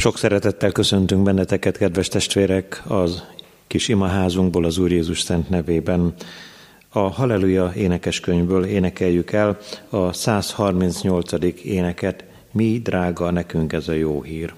Sok szeretettel köszöntünk benneteket, kedves testvérek, az kis imaházunkból az Úr Jézus Szent nevében. A Halleluja énekeskönyvből énekeljük el a 138. éneket, Mi drága nekünk ez a jó hír.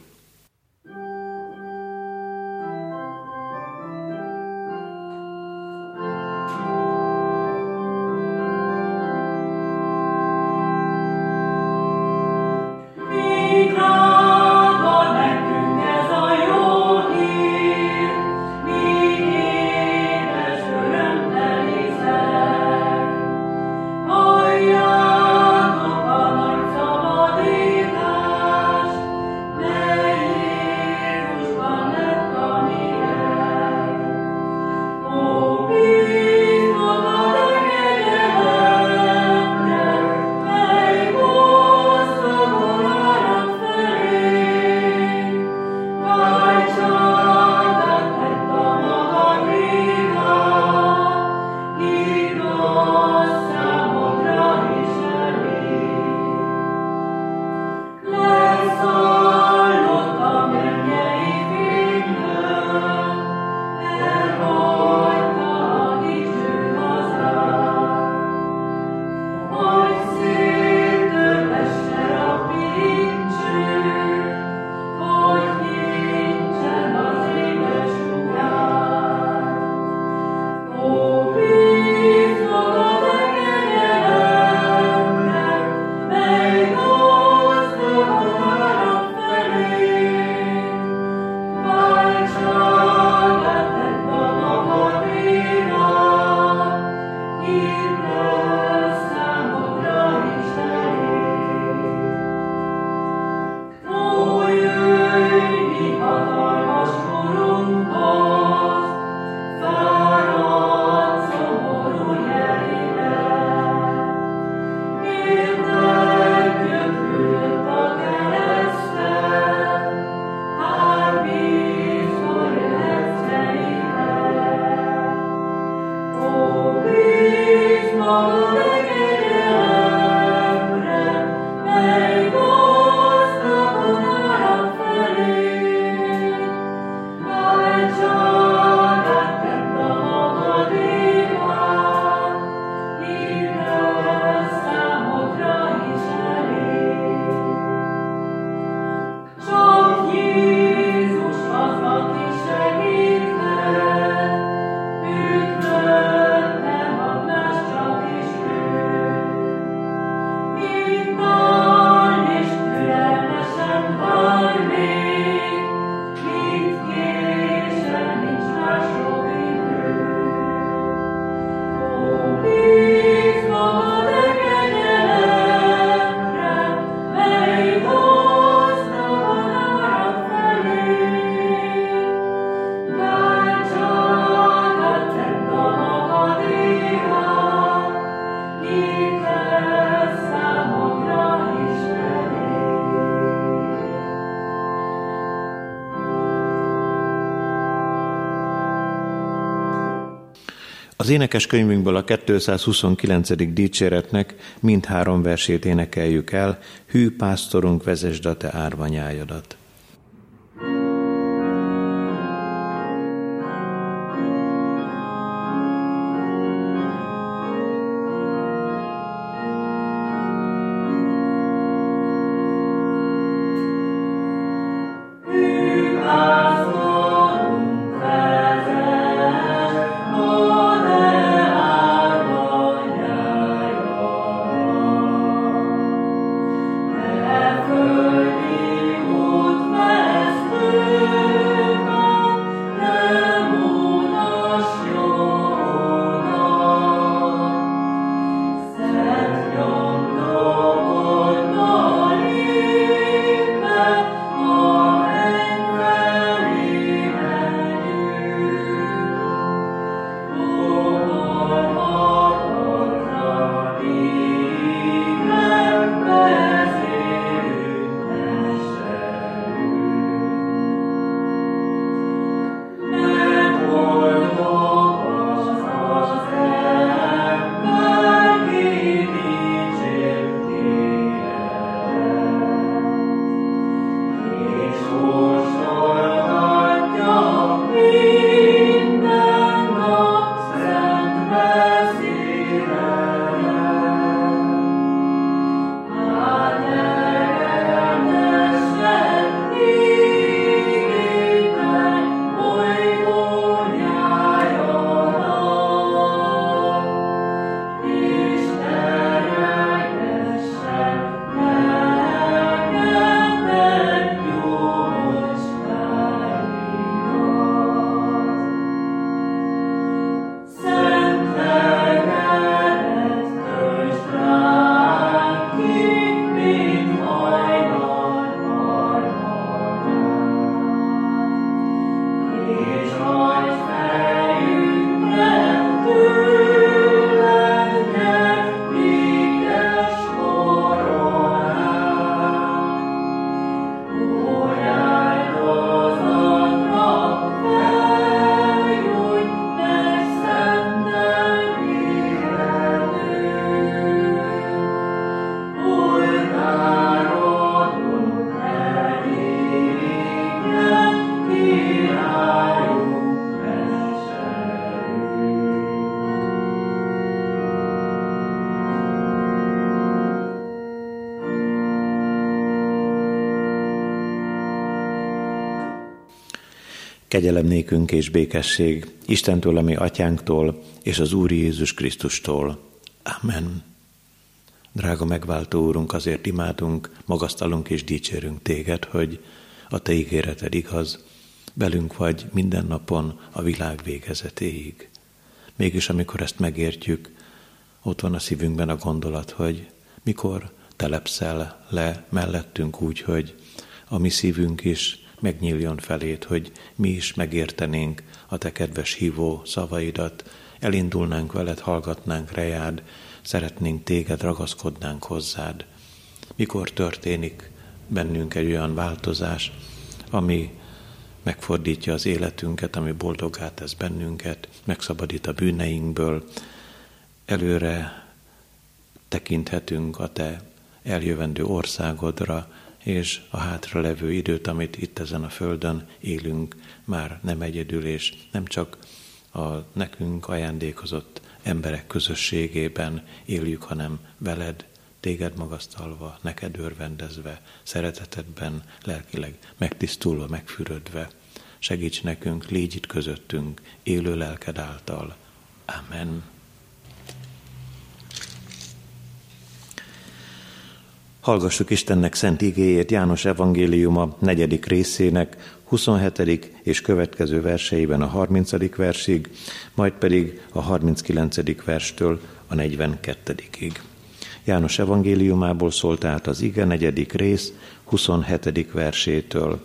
Énekes könyvünkből a 229. dicséretnek mindhárom versét énekeljük el, Hű pásztorunk, vezesd a te árvanyájadat. Kegyelem nékünk és békesség Istentől, ami atyánktól, és az Úr Jézus Krisztustól. Amen. Drága megváltó Úrunk, azért imádunk, magasztalunk és dicsérünk Téged, hogy a Te ígéreted igaz, velünk vagy minden napon a világ végezetéig. Mégis amikor ezt megértjük, ott van a szívünkben a gondolat, hogy mikor telepszel le mellettünk úgy, hogy a mi szívünk is megnyíljon felét, hogy mi is megértenénk a te kedves hívó szavaidat, elindulnánk veled, hallgatnánk rejád, szeretnénk téged, ragaszkodnánk hozzád. Mikor történik bennünk egy olyan változás, ami megfordítja az életünket, ami boldogát tesz bennünket, megszabadít a bűneinkből, előre tekinthetünk a te eljövendő országodra, és a hátra levő időt, amit itt ezen a földön élünk, már nem egyedül, és nem csak a nekünk ajándékozott emberek közösségében éljük, hanem veled, téged magasztalva, neked örvendezve, szeretetedben, lelkileg megtisztulva, megfürödve. Segíts nekünk, légy itt közöttünk, élő lelked által. Amen. Hallgassuk Istennek szent igéjét János evangéliuma negyedik részének 27. és következő verseiben a 30. versig, majd pedig a 39. verstől a 42-ig. János evangéliumából szólt át az ige negyedik rész 27. versétől.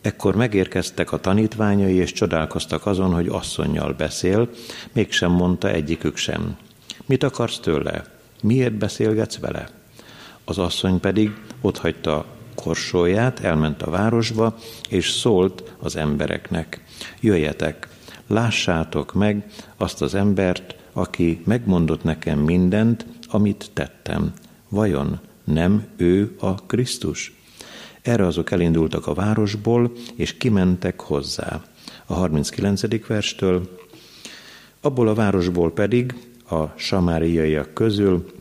Ekkor megérkeztek a tanítványai, és csodálkoztak azon, hogy asszonynal beszél, mégsem mondta egyikük sem. Mit akarsz tőle? Miért beszélgetsz vele? Az asszony pedig otthagyta korsóját, elment a városba, és szólt az embereknek. Jöjjetek, lássátok meg azt az embert, aki megmondott nekem mindent, amit tettem. Vajon nem ő a Krisztus? Erre azok elindultak a városból, és kimentek hozzá. A 39. verstől. Abból a városból pedig a samáriaiak közül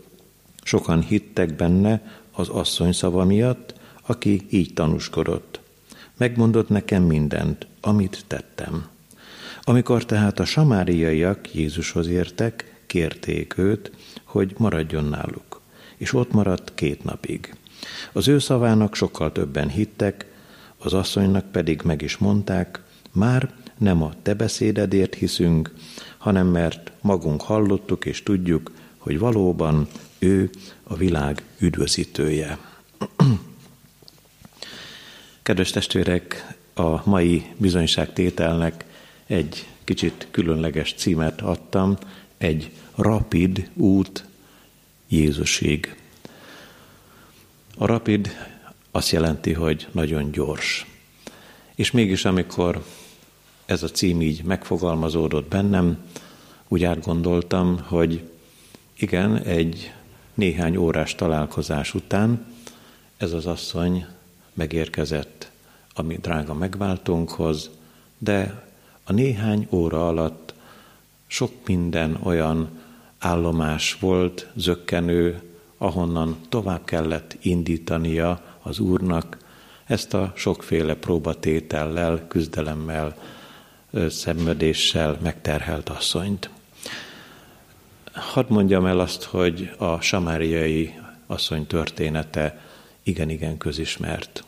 Sokan hittek benne az asszony szava miatt, aki így tanúskodott. Megmondott nekem mindent, amit tettem. Amikor tehát a samáriaiak Jézushoz értek, kérték őt, hogy maradjon náluk, és ott maradt két napig. Az ő szavának sokkal többen hittek, az asszonynak pedig meg is mondták, már nem a te beszédedért hiszünk, hanem mert magunk hallottuk és tudjuk, hogy valóban ő a világ üdvözítője. Kedves testvérek, a mai bizonyságtételnek egy kicsit különleges címet adtam, egy rapid út Jézusig. A rapid azt jelenti, hogy nagyon gyors. És mégis, amikor ez a cím így megfogalmazódott bennem, úgy átgondoltam, hogy igen, egy néhány órás találkozás után ez az asszony megérkezett a mi drága megváltónkhoz, de a néhány óra alatt sok minden olyan állomás volt, zökkenő, ahonnan tovább kellett indítania az Úrnak ezt a sokféle próbatétellel, küzdelemmel, szenvedéssel megterhelt asszonyt. Hadd mondjam el azt, hogy a samáriai asszony története igen-igen közismert.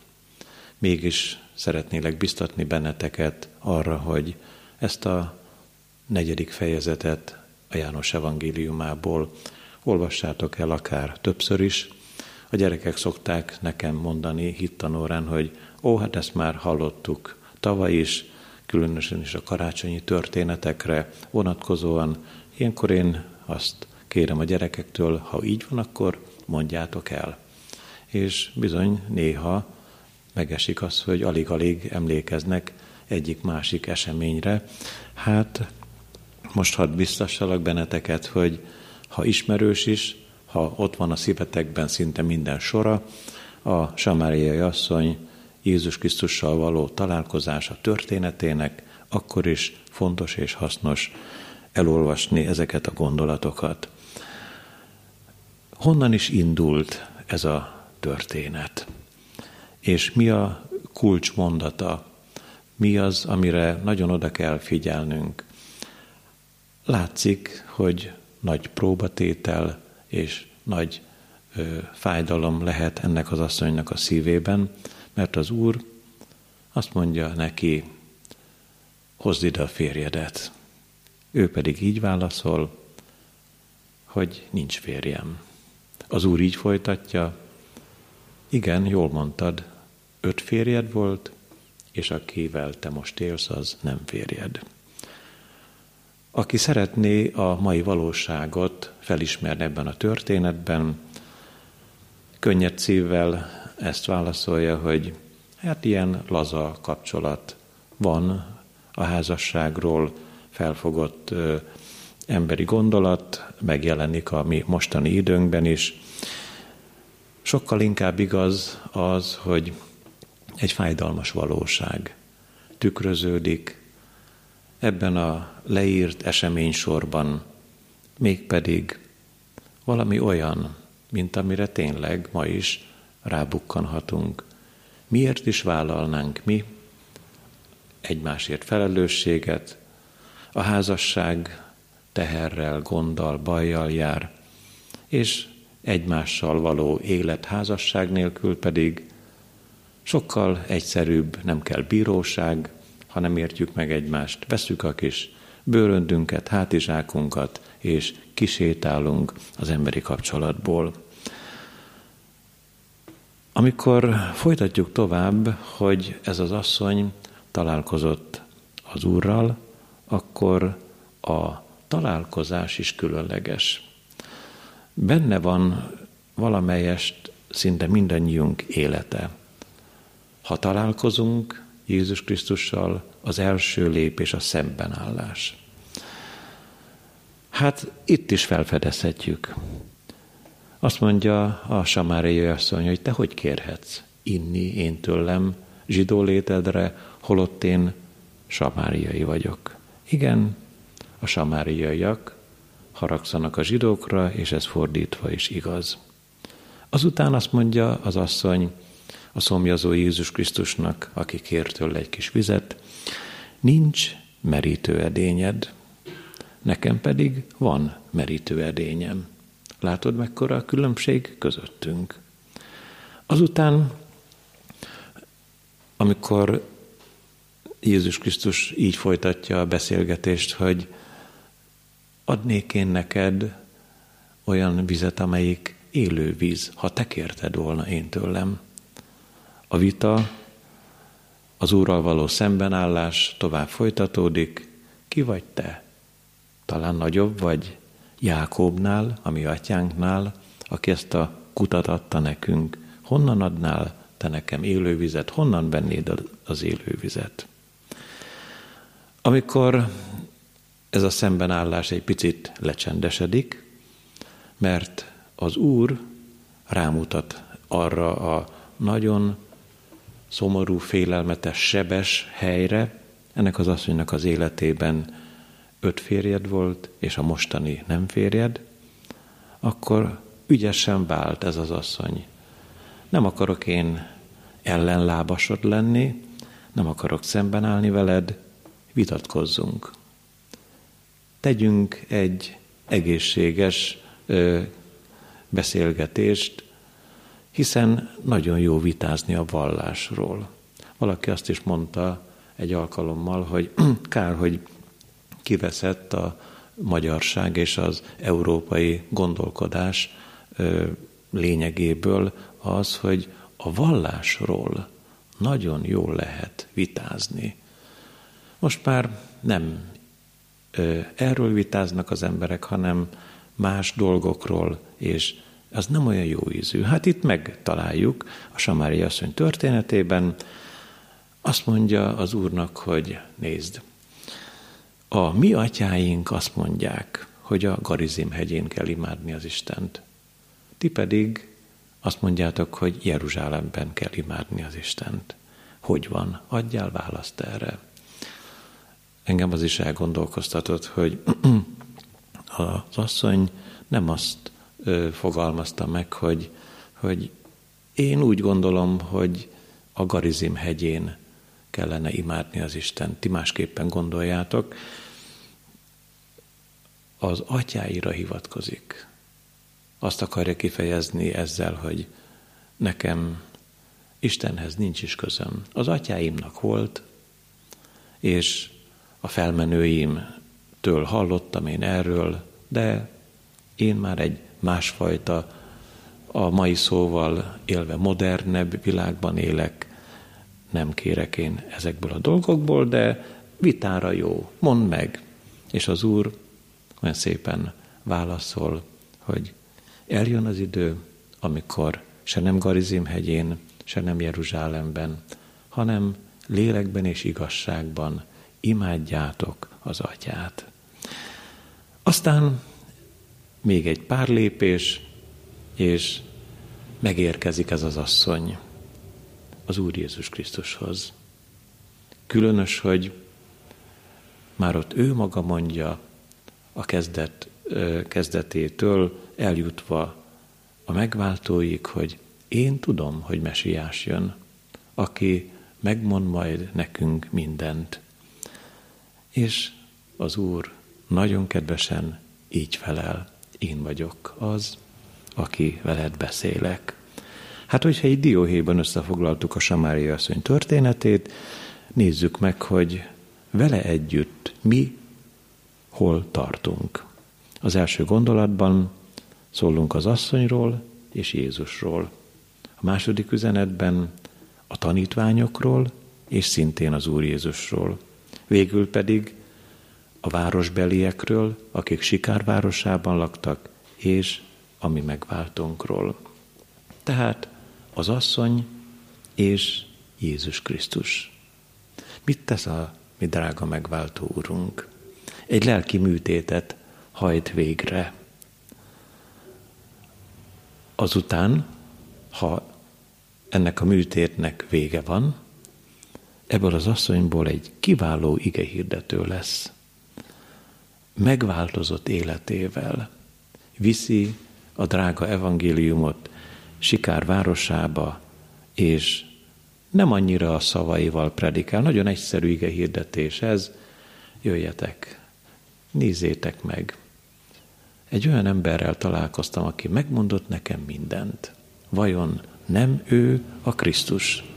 Mégis szeretnélek biztatni benneteket arra, hogy ezt a negyedik fejezetet a János evangéliumából olvassátok el akár többször is. A gyerekek szokták nekem mondani hittanórán, hogy ó, hát ezt már hallottuk tavaly is, különösen is a karácsonyi történetekre vonatkozóan. Ilyenkor én azt kérem a gyerekektől, ha így van, akkor mondjátok el. És bizony néha megesik az, hogy alig-alig emlékeznek egyik-másik eseményre. Hát most hadd biztassalak benneteket, hogy ha ismerős is, ha ott van a szívetekben szinte minden sora, a Samáriai asszony Jézus Krisztussal való találkozása történetének, akkor is fontos és hasznos elolvasni ezeket a gondolatokat. Honnan is indult ez a történet? És mi a kulcsmondata? mi az, amire nagyon oda kell figyelnünk. Látszik, hogy nagy próbatétel és nagy ö, fájdalom lehet ennek az asszonynak a szívében, mert az Úr azt mondja neki, hozd ide a férjedet. Ő pedig így válaszol, hogy nincs férjem. Az Úr így folytatja, igen, jól mondtad, öt férjed volt, és akivel te most élsz, az nem férjed. Aki szeretné a mai valóságot felismerni ebben a történetben, könnyed szívvel ezt válaszolja, hogy hát ilyen laza kapcsolat van a házasságról felfogott emberi gondolat, megjelenik a mi mostani időnkben is. Sokkal inkább igaz az, hogy egy fájdalmas valóság tükröződik ebben a leírt eseménysorban, mégpedig valami olyan, mint amire tényleg ma is rábukkanhatunk. Miért is vállalnánk mi egymásért felelősséget, a házasság teherrel, gonddal, bajjal jár, és egymással való élet házasság nélkül pedig sokkal egyszerűbb, nem kell bíróság, ha nem értjük meg egymást, veszük a kis bőröndünket, hátizsákunkat, és kisétálunk az emberi kapcsolatból. Amikor folytatjuk tovább, hogy ez az asszony találkozott az Úrral, akkor a találkozás is különleges. Benne van valamelyest szinte mindannyiunk élete. Ha találkozunk Jézus Krisztussal, az első lépés a szembenállás. Hát itt is felfedezhetjük. Azt mondja a samáriai asszony, hogy te hogy kérhetsz inni én tőlem zsidó létedre, holott én samáriai vagyok. Igen, a samáriaiak haragszanak a zsidókra, és ez fordítva is igaz. Azután azt mondja az asszony a szomjazó Jézus Krisztusnak, aki kér tőle egy kis vizet, nincs merítő edényed, nekem pedig van merítő edényem. Látod, mekkora a különbség közöttünk? Azután, amikor Jézus Krisztus így folytatja a beszélgetést, hogy adnék én neked olyan vizet, amelyik élő víz, ha te kérted volna én tőlem. A vita, az Úrral való szembenállás tovább folytatódik. Ki vagy te? Talán nagyobb vagy Jákóbnál, a mi atyánknál, aki ezt a kutat adta nekünk. Honnan adnál te nekem élővizet? Honnan vennéd az élővizet? Amikor ez a szembenállás egy picit lecsendesedik, mert az Úr rámutat arra a nagyon szomorú, félelmetes, sebes helyre, ennek az asszonynak az életében öt férjed volt, és a mostani nem férjed, akkor ügyesen vált ez az asszony. Nem akarok én ellenlábasod lenni, nem akarok szemben állni veled, vitatkozzunk. Tegyünk egy egészséges ö, beszélgetést, hiszen nagyon jó vitázni a vallásról. Valaki azt is mondta egy alkalommal, hogy kár, hogy kiveszett a magyarság és az európai gondolkodás ö, lényegéből az, hogy a vallásról nagyon jól lehet vitázni. Most már nem erről vitáznak az emberek, hanem más dolgokról, és az nem olyan jó ízű. Hát itt megtaláljuk a Samári asszony történetében, azt mondja az Úrnak, hogy nézd, a mi atyáink azt mondják, hogy a Garizim hegyén kell imádni az Istent. Ti pedig azt mondjátok, hogy Jeruzsálemben kell imádni az Istent. Hogy van? Adjál választ erre. Engem az is elgondolkoztatott, hogy az asszony nem azt fogalmazta meg, hogy, hogy én úgy gondolom, hogy a Garizim hegyén kellene imádni az Isten. Ti másképpen gondoljátok. Az atyáira hivatkozik. Azt akarja kifejezni ezzel, hogy nekem Istenhez nincs is közöm. Az atyáimnak volt, és a felmenőimtől hallottam én erről, de én már egy másfajta, a mai szóval élve modernebb világban élek, nem kérek én ezekből a dolgokból, de vitára jó, mondd meg. És az Úr olyan szépen válaszol, hogy eljön az idő, amikor se nem Garizim hegyén, se nem Jeruzsálemben, hanem lélekben és igazságban imádjátok az atyát. Aztán még egy pár lépés, és megérkezik ez az asszony az Úr Jézus Krisztushoz. Különös, hogy már ott ő maga mondja a kezdet, kezdetétől eljutva a megváltóig, hogy én tudom, hogy mesiás jön, aki megmond majd nekünk mindent. És az Úr nagyon kedvesen így felel, én vagyok az, aki veled beszélek. Hát, hogyha egy dióhéjban összefoglaltuk a Samária asszony történetét, nézzük meg, hogy vele együtt mi hol tartunk. Az első gondolatban szólunk az asszonyról és Jézusról. A második üzenetben a tanítványokról és szintén az Úr Jézusról. Végül pedig a városbeliekről, akik Sikár városában laktak, és a mi megváltónkról. Tehát az asszony és Jézus Krisztus. Mit tesz a mi drága megváltó úrunk? Egy lelki műtétet hajt végre. Azután, ha ennek a műtétnek vége van, ebből az asszonyból egy kiváló igehirdető lesz. Megváltozott életével viszi a drága evangéliumot Sikár városába, és nem annyira a szavaival predikál, nagyon egyszerű ige hirdetés ez, jöjjetek, nézzétek meg. Egy olyan emberrel találkoztam, aki megmondott nekem mindent. Vajon nem ő a Krisztus?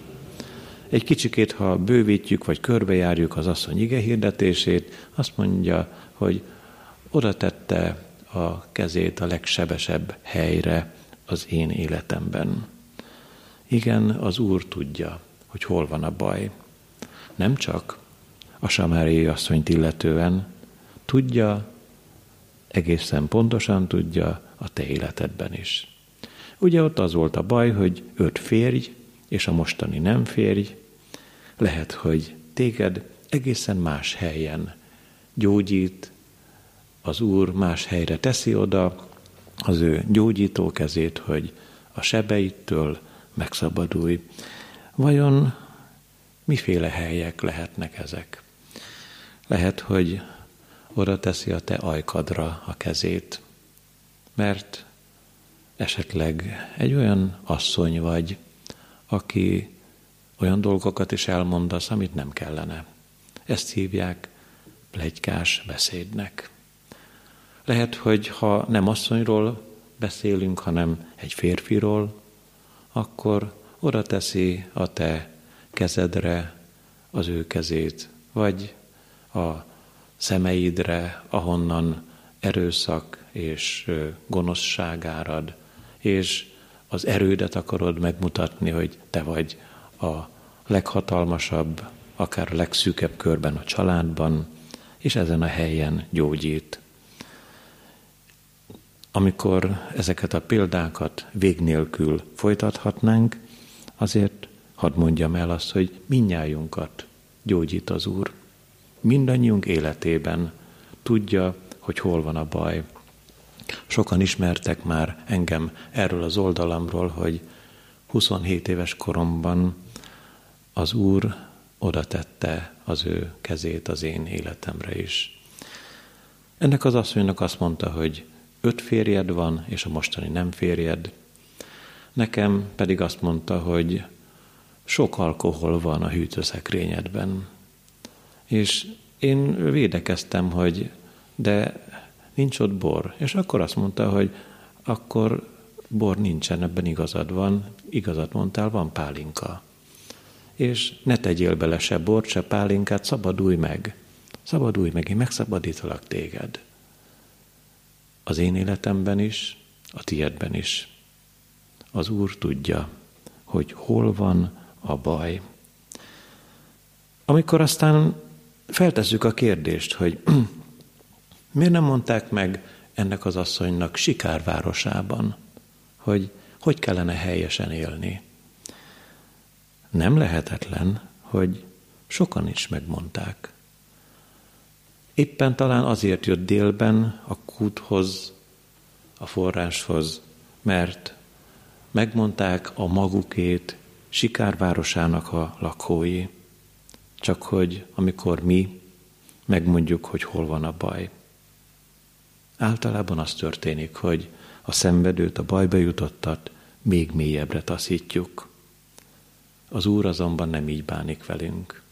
Egy kicsikét, ha bővítjük, vagy körbejárjuk az asszony ige hirdetését, azt mondja, hogy oda tette a kezét a legsebesebb helyre az én életemben. Igen, az Úr tudja, hogy hol van a baj. Nem csak a Samáriai asszonyt illetően, tudja, egészen pontosan tudja a te életedben is. Ugye ott az volt a baj, hogy öt férj, és a mostani nem férj, lehet, hogy téged egészen más helyen gyógyít, az Úr más helyre teszi oda az ő gyógyító kezét, hogy a sebeittől megszabadulj. Vajon miféle helyek lehetnek ezek? Lehet, hogy oda teszi a te ajkadra a kezét, mert esetleg egy olyan asszony vagy, aki olyan dolgokat is elmondasz, amit nem kellene. Ezt hívják plegykás beszédnek. Lehet, hogy ha nem asszonyról beszélünk, hanem egy férfiról, akkor oda teszi a te kezedre az ő kezét, vagy a szemeidre, ahonnan erőszak és gonoszság árad, és az erődet akarod megmutatni, hogy te vagy a leghatalmasabb, akár a legszűkebb körben a családban, és ezen a helyen gyógyít amikor ezeket a példákat vég nélkül folytathatnánk, azért hadd mondjam el azt, hogy minnyájunkat gyógyít az Úr. Mindannyiunk életében tudja, hogy hol van a baj. Sokan ismertek már engem erről az oldalamról, hogy 27 éves koromban az Úr oda tette az ő kezét az én életemre is. Ennek az asszonynak azt mondta, hogy öt férjed van, és a mostani nem férjed. Nekem pedig azt mondta, hogy sok alkohol van a hűtőszekrényedben. És én védekeztem, hogy de nincs ott bor. És akkor azt mondta, hogy akkor bor nincsen, ebben igazad van, igazat mondtál, van pálinka. És ne tegyél bele se bort, se pálinkát, szabadulj meg. Szabadulj meg, én megszabadítalak téged. Az én életemben is, a tiédben is. Az Úr tudja, hogy hol van a baj. Amikor aztán feltesszük a kérdést, hogy miért nem mondták meg ennek az asszonynak Sikárvárosában, hogy hogy kellene helyesen élni. Nem lehetetlen, hogy sokan is megmondták. Éppen talán azért jött délben a kúthoz, a forráshoz, mert megmondták a magukét Sikárvárosának a lakói, csak hogy amikor mi megmondjuk, hogy hol van a baj. Általában az történik, hogy a szenvedőt, a bajba jutottat még mélyebbre taszítjuk. Az Úr azonban nem így bánik velünk.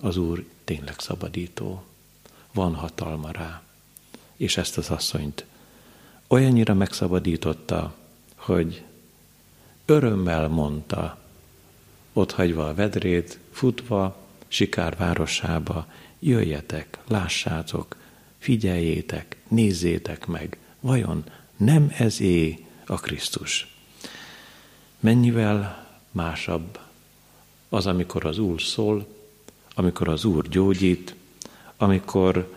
Az Úr tényleg szabadító. Van hatalma rá. És ezt az asszonyt olyannyira megszabadította, hogy örömmel mondta, ott hagyva a vedrét, futva Sikár városába, jöjjetek, lássátok, figyeljétek, nézzétek meg, vajon nem ez é a Krisztus. Mennyivel másabb az, amikor az Úr szól, amikor az Úr gyógyít, amikor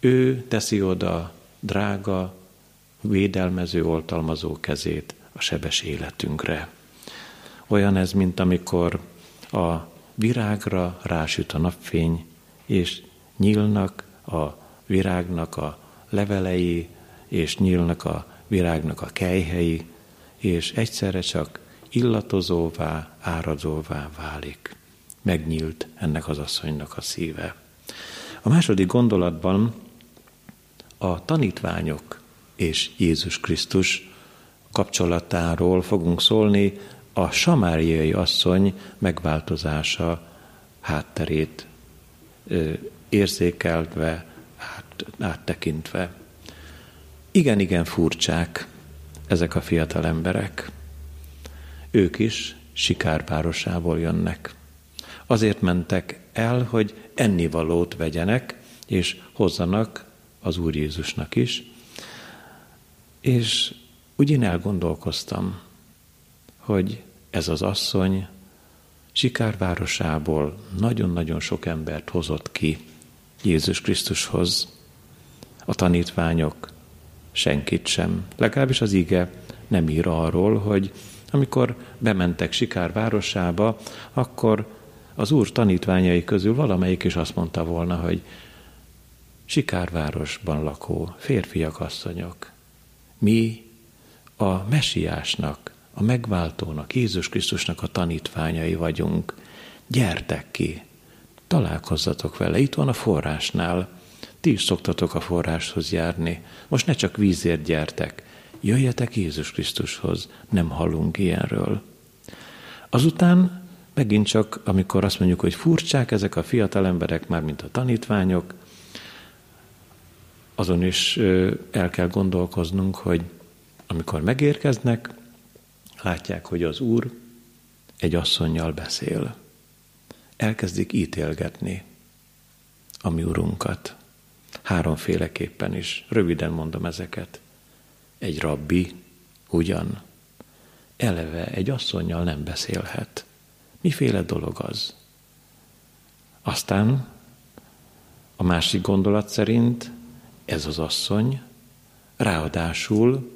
ő teszi oda drága, védelmező, oltalmazó kezét a sebes életünkre. Olyan ez, mint amikor a virágra rásüt a napfény, és nyílnak a virágnak a levelei, és nyílnak a virágnak a kejhei, és egyszerre csak illatozóvá, áradóvá válik. Megnyílt ennek az asszonynak a szíve. A második gondolatban a tanítványok és Jézus Krisztus kapcsolatáról fogunk szólni, a samáriai asszony megváltozása hátterét érzékelve, át, áttekintve. Igen-igen furcsák ezek a fiatal emberek. Ők is sikárbárosából jönnek. Azért mentek el, hogy ennivalót vegyenek, és hozzanak az Úr Jézusnak is. És úgy én elgondolkoztam, hogy ez az asszony Sikárvárosából nagyon-nagyon sok embert hozott ki Jézus Krisztushoz. A tanítványok senkit sem. Legalábbis az ige nem ír arról, hogy amikor bementek Sikár városába, akkor az úr tanítványai közül valamelyik is azt mondta volna, hogy Sikárvárosban lakó férfiak, asszonyok, mi a mesiásnak, a megváltónak, Jézus Krisztusnak a tanítványai vagyunk. Gyertek ki, találkozzatok vele, itt van a forrásnál, ti is szoktatok a forráshoz járni. Most ne csak vízért gyertek, jöjjetek Jézus Krisztushoz, nem hallunk ilyenről. Azután megint csak, amikor azt mondjuk, hogy furcsák ezek a fiatal emberek, már mint a tanítványok, azon is el kell gondolkoznunk, hogy amikor megérkeznek, látják, hogy az Úr egy asszonynal beszél. Elkezdik ítélgetni a mi Urunkat. Háromféleképpen is. Röviden mondom ezeket. Egy rabbi ugyan eleve egy asszonynal nem beszélhet. Miféle dolog az? Aztán a másik gondolat szerint ez az asszony ráadásul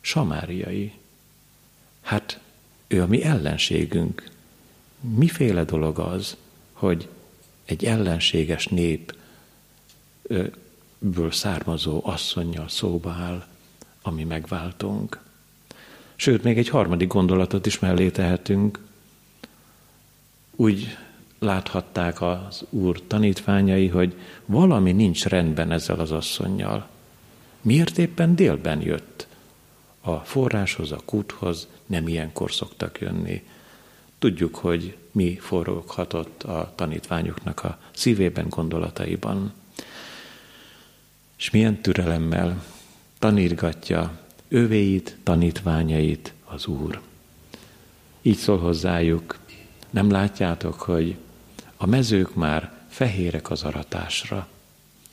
samáriai. Hát ő a mi ellenségünk. Miféle dolog az, hogy egy ellenséges nép ből származó asszonynal szóba áll, ami megváltunk. Sőt, még egy harmadik gondolatot is mellé tehetünk. Úgy láthatták az úr tanítványai, hogy valami nincs rendben ezzel az asszonynal. Miért éppen délben jött? A forráshoz, a kúthoz nem ilyenkor szoktak jönni. Tudjuk, hogy mi foroghatott a tanítványoknak a szívében, gondolataiban. És milyen türelemmel tanírgatja övéit, tanítványait az Úr. Így szól hozzájuk, nem látjátok, hogy a mezők már fehérek az aratásra.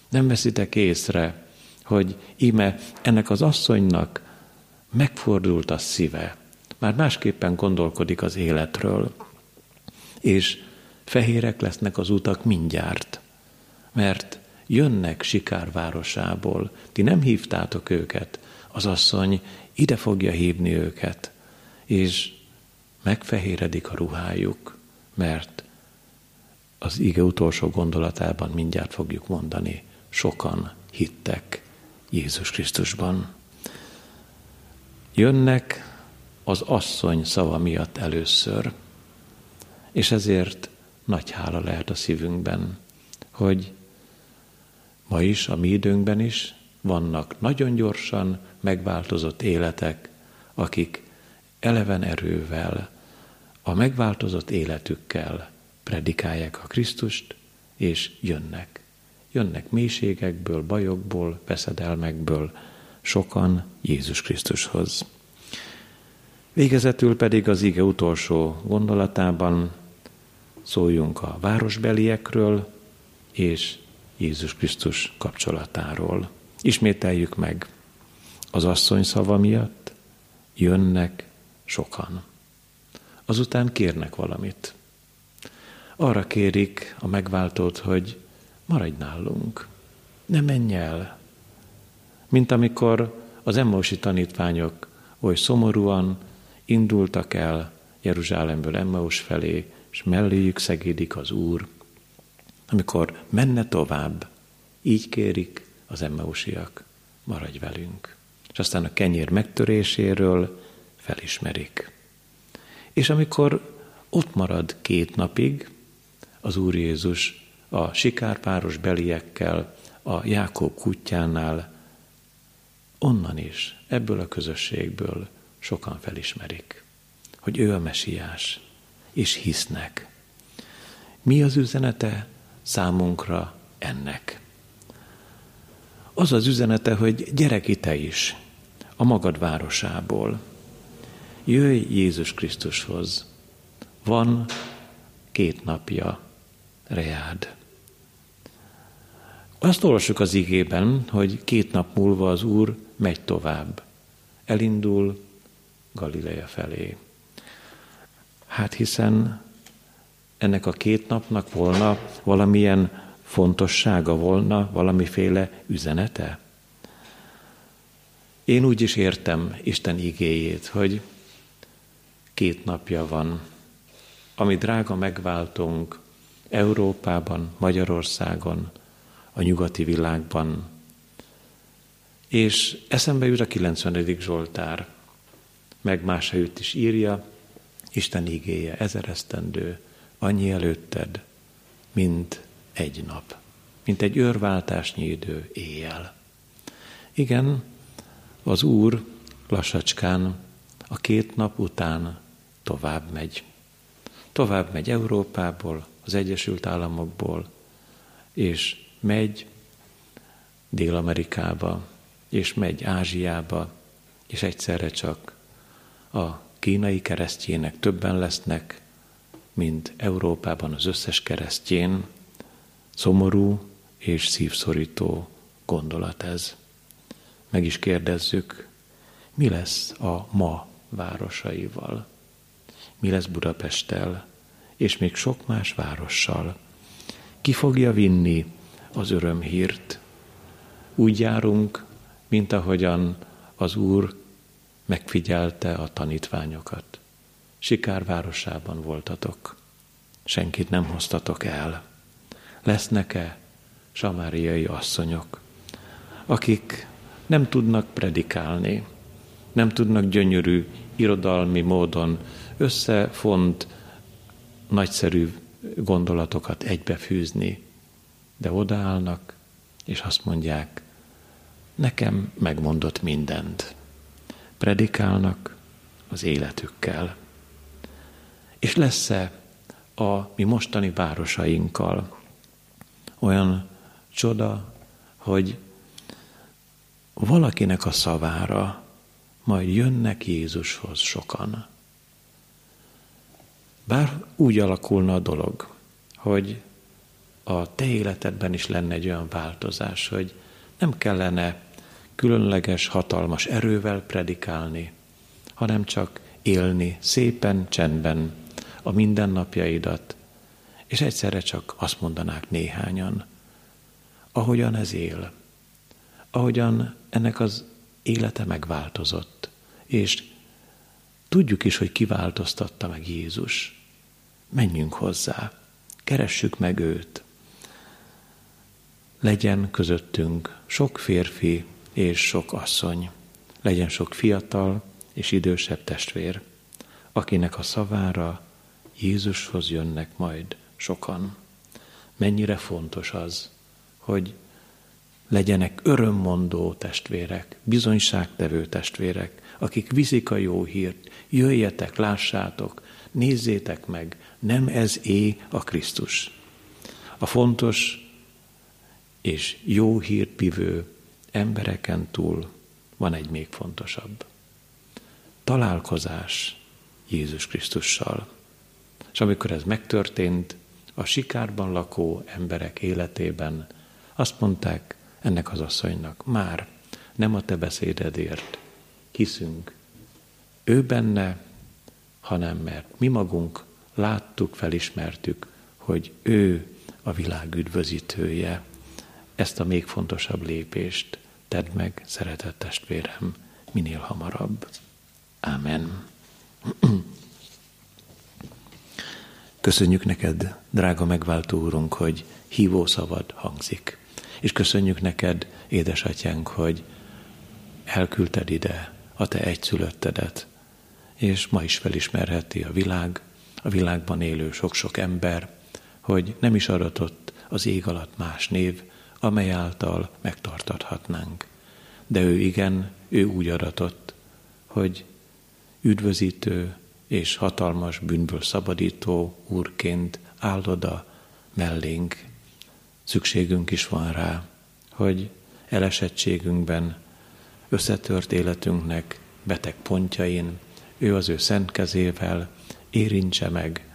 Nem veszitek észre, hogy íme ennek az asszonynak megfordult a szíve, már másképpen gondolkodik az életről, és fehérek lesznek az utak mindjárt, mert jönnek Sikár városából, ti nem hívtátok őket, az asszony ide fogja hívni őket, és megfehéredik a ruhájuk, mert az ige utolsó gondolatában mindjárt fogjuk mondani, sokan hittek Jézus Krisztusban. Jönnek az asszony szava miatt először, és ezért nagy hála lehet a szívünkben, hogy ma is, a mi időnkben is vannak nagyon gyorsan megváltozott életek, akik eleven erővel, a megváltozott életükkel predikálják a Krisztust, és jönnek. Jönnek mélységekből, bajokból, veszedelmekből, sokan Jézus Krisztushoz. Végezetül pedig az ige utolsó gondolatában szóljunk a városbeliekről és Jézus Krisztus kapcsolatáról. Ismételjük meg, az asszony szava miatt jönnek sokan. Azután kérnek valamit. Arra kérik a megváltót, hogy maradj nálunk, ne menj el. Mint amikor az emmausi tanítványok oly szomorúan indultak el Jeruzsálemből Emmaus felé, és melléjük szegédik az Úr. Amikor menne tovább, így kérik az Emmausiak, maradj velünk. És aztán a kenyér megtöréséről felismerik. És amikor ott marad két napig, az Úr Jézus a sikárpáros beliekkel, a Jákob kutyánál, onnan is, ebből a közösségből sokan felismerik, hogy ő a mesiás, és hisznek. Mi az üzenete számunkra ennek? Az az üzenete, hogy gyere te is a magad városából. Jöjj Jézus Krisztushoz. Van két napja reád. Azt olvassuk az igében, hogy két nap múlva az Úr megy tovább. Elindul Galileja felé. Hát hiszen ennek a két napnak volna valamilyen fontossága volna, valamiféle üzenete? Én úgy is értem Isten igéjét, hogy két napja van, ami drága megváltunk Európában, Magyarországon, a nyugati világban. És eszembe jut a 90. Zsoltár, meg más is írja, Isten igéje ezeresztendő, annyi előtted, mint egy nap, mint egy őrváltásnyi idő éjjel. Igen, az Úr lassacskán a két nap után tovább megy. Tovább megy Európából, az Egyesült Államokból, és megy Dél-Amerikába, és megy Ázsiába, és egyszerre csak a kínai keresztjének többen lesznek, mint Európában az összes keresztjén. Szomorú és szívszorító gondolat ez. Meg is kérdezzük, mi lesz a ma városaival? Mi lesz Budapesttel, és még sok más várossal? Ki fogja vinni az örömhírt? Úgy járunk, mint ahogyan az Úr megfigyelte a tanítványokat. Sikár városában voltatok, senkit nem hoztatok el. Lesznek-e samáriai asszonyok, akik nem tudnak predikálni, nem tudnak gyönyörű irodalmi módon összefont nagyszerű gondolatokat egybefűzni, de odaállnak, és azt mondják, nekem megmondott mindent predikálnak az életükkel. És lesz-e a mi mostani városainkkal olyan csoda, hogy valakinek a szavára majd jönnek Jézushoz sokan. Bár úgy alakulna a dolog, hogy a te életedben is lenne egy olyan változás, hogy nem kellene különleges, hatalmas erővel predikálni, hanem csak élni szépen, csendben a mindennapjaidat, és egyszerre csak azt mondanák néhányan, ahogyan ez él, ahogyan ennek az élete megváltozott, és tudjuk is, hogy kiváltoztatta meg Jézus. Menjünk hozzá, keressük meg őt. Legyen közöttünk sok férfi és sok asszony, legyen sok fiatal és idősebb testvér, akinek a szavára Jézushoz jönnek majd sokan. Mennyire fontos az, hogy legyenek örömmondó testvérek, bizonyságtevő testvérek, akik viszik a jó hírt, jöjjetek, lássátok, nézzétek meg, nem ez é a Krisztus. A fontos és jó hírt bivő embereken túl van egy még fontosabb. Találkozás Jézus Krisztussal. És amikor ez megtörtént, a sikárban lakó emberek életében azt mondták ennek az asszonynak, már nem a te beszédedért hiszünk ő benne, hanem mert mi magunk láttuk, felismertük, hogy ő a világ üdvözítője. Ezt a még fontosabb lépést tedd meg, szeretett testvérem, minél hamarabb. Amen. Köszönjük neked, drága megváltó úrunk, hogy hívó szavad hangzik. És köszönjük neked, édesatyánk, hogy elküldted ide a te egyszülöttedet, és ma is felismerheti a világ, a világban élő sok-sok ember, hogy nem is adatott az ég alatt más név, amely által megtartathatnánk. De ő igen, ő úgy adatott, hogy üdvözítő és hatalmas bűnből szabadító úrként áll oda mellénk. Szükségünk is van rá, hogy elesettségünkben, összetört életünknek beteg pontjain, ő az ő szent kezével érintse meg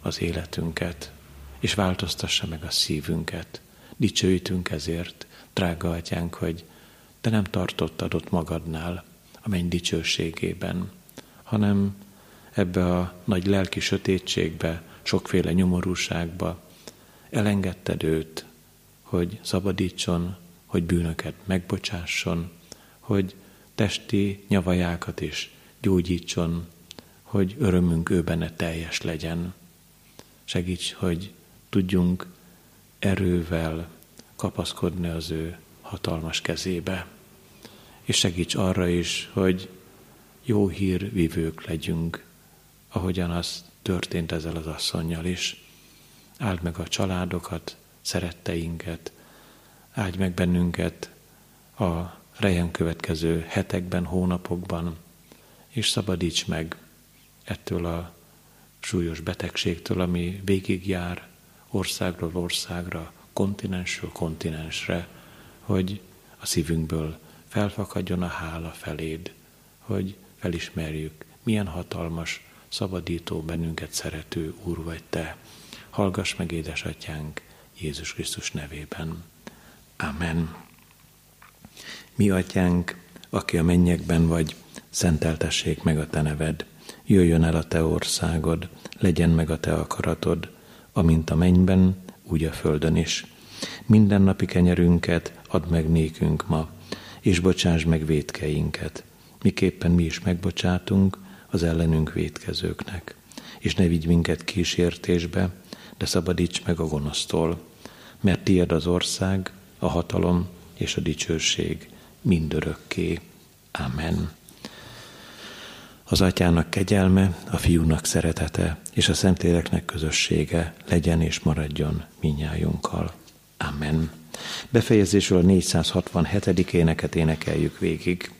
az életünket, és változtassa meg a szívünket. Dicsőítünk ezért, drága atyánk, hogy te nem tartottad ott magadnál a menny dicsőségében, hanem ebbe a nagy lelki sötétségbe, sokféle nyomorúságba elengedted őt, hogy szabadítson, hogy bűnöket megbocsásson, hogy testi nyavajákat is gyógyítson, hogy örömünk ő benne teljes legyen. Segíts, hogy tudjunk erővel kapaszkodni az ő hatalmas kezébe. És segíts arra is, hogy jó hír vívők legyünk, ahogyan az történt ezzel az asszonynal is. Áld meg a családokat, szeretteinket, áldj meg bennünket a rejen következő hetekben, hónapokban, és szabadíts meg ettől a súlyos betegségtől, ami végigjár országról országra, kontinensről kontinensre, hogy a szívünkből felfakadjon a hála feléd, hogy felismerjük, milyen hatalmas, szabadító, bennünket szerető Úr vagy Te. Hallgass meg, édesatyánk, Jézus Krisztus nevében. Amen. Mi atyánk, aki a mennyekben vagy, szenteltessék meg a te neved, jöjjön el a te országod, legyen meg a te akaratod, amint a mennyben, úgy a földön is. Minden napi kenyerünket add meg nékünk ma, és bocsáss meg védkeinket, miképpen mi is megbocsátunk az ellenünk védkezőknek. És ne vigy minket kísértésbe, de szabadíts meg a gonosztól, mert tied az ország, a hatalom és a dicsőség mindörökké. Amen. Az atyának kegyelme, a fiúnak szeretete és a szentléleknek közössége legyen és maradjon minnyájunkkal. Amen. Befejezésről a 467. éneket énekeljük végig.